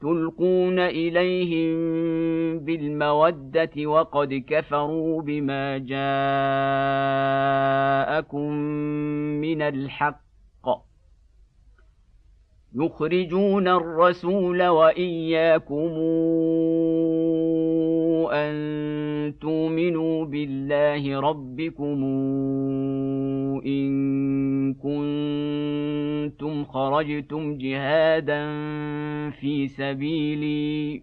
تلقون إليهم بالمودة وقد كفروا بما جاءكم من الحق. يخرجون الرسول وإياكم ان تؤمنوا بالله ربكم ان كنتم خرجتم جهادا في سبيلي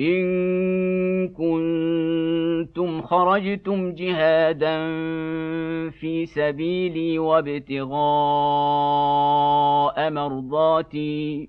إن كنتم خرجتم جهادا في سبيلي وابتغاء مرضاتي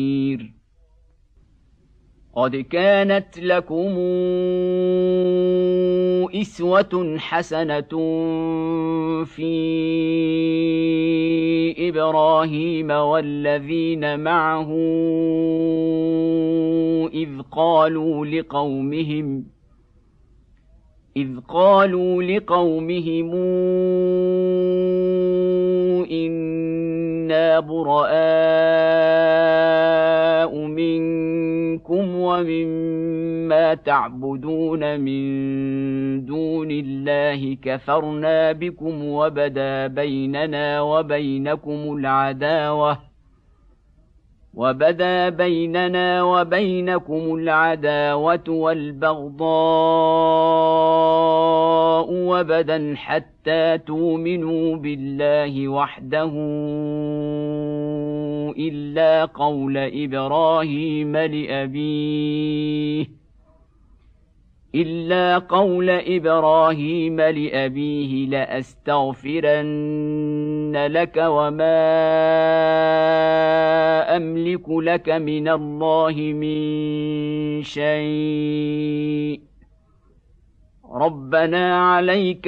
قد كانت لكم إسوة حسنة في إبراهيم والذين معه إذ قالوا لقومهم إذ قالوا لقومهم إنا براء منكم ومما تعبدون من دون الله كفرنا بكم وبدا بيننا وبينكم العداوه وبدا بيننا وبينكم العداوه والبغضاء وبدا حتى تؤمنوا بالله وحده إلا قول إبراهيم لأبيه. إلا قول إبراهيم لأبيه لأستغفرن لك وما أملك لك من الله من شيء. ربنا عليك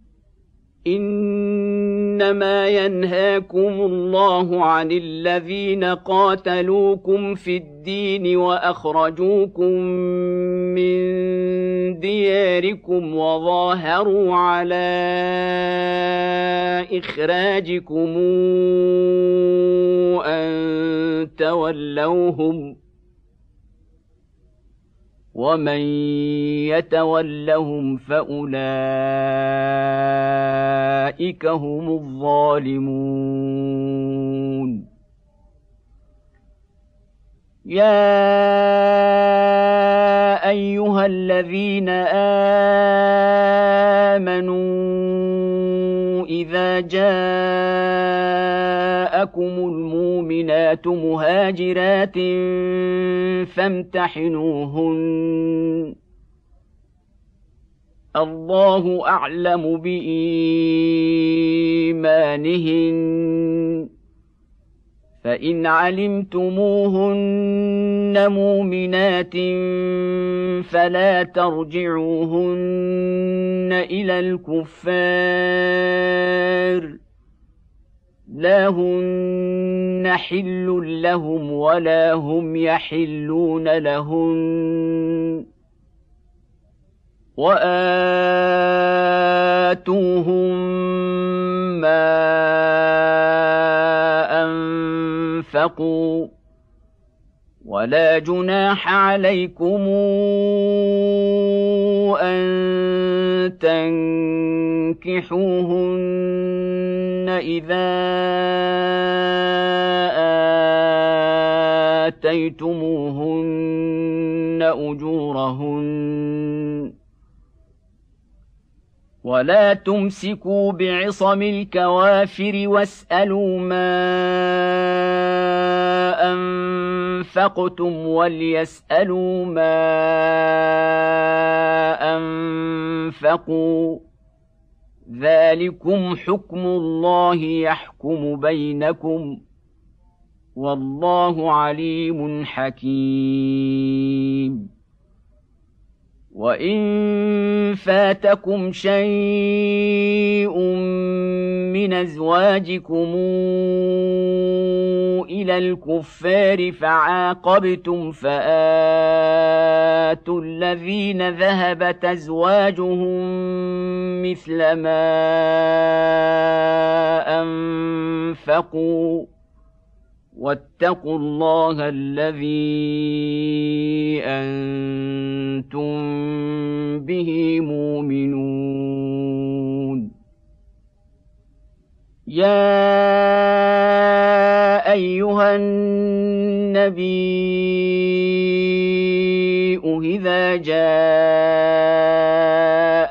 إنما ينهاكم الله عن الذين قاتلوكم في الدين وأخرجوكم من دياركم وظاهروا على إخراجكم أن تولوهم ومن يتولهم فاولئك هم الظالمون يا ايها الذين امنوا اذا جاءكم المؤمنات مهاجرات فامتحنوهن. الله أعلم بإيمانهن. فإن علمتموهن مؤمنات فلا ترجعوهن إلى الكفار. لا هن حل لهم ولا هم يحلون لهن. وآتوهم ما أنفقوا. ولا جناح عليكم أن تنكحوهن إذا آتيتموهن أجورهن. ولا تمسكوا بعصم الكوافر واسألوا ما انفقتم وليسألوا ما أنفقوا. ذلكم حكم الله يحكم بينكم. والله عليم حكيم. وان فاتكم شيء من ازواجكم إلى الكفار فعاقبتم فاتوا الذين ذهبت ازواجهم مثل ما انفقوا واتقوا الله الذي أنتم به مؤمنون. يا أيها النبي إذا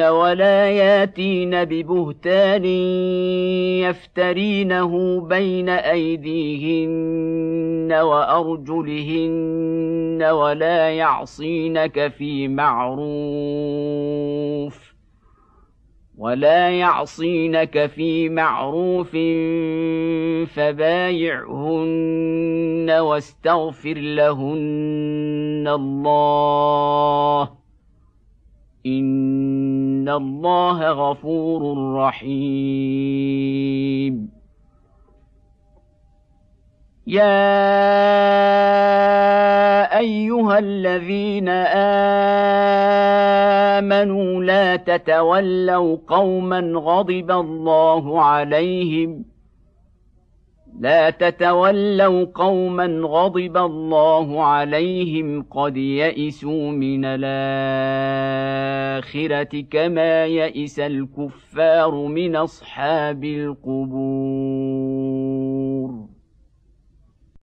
ولا ياتين ببهتان يفترينه بين ايديهن وارجلهن ولا يعصينك في معروف ولا يعصينك في معروف فبايعهن واستغفر لهن الله ان الله غفور رحيم. يا ايها الذين امنوا لا تتولوا قوما غضب الله عليهم لا تتولوا قوما غضب الله عليهم قد يئسوا من الآخرة كما يئس الكفار من أصحاب القبور.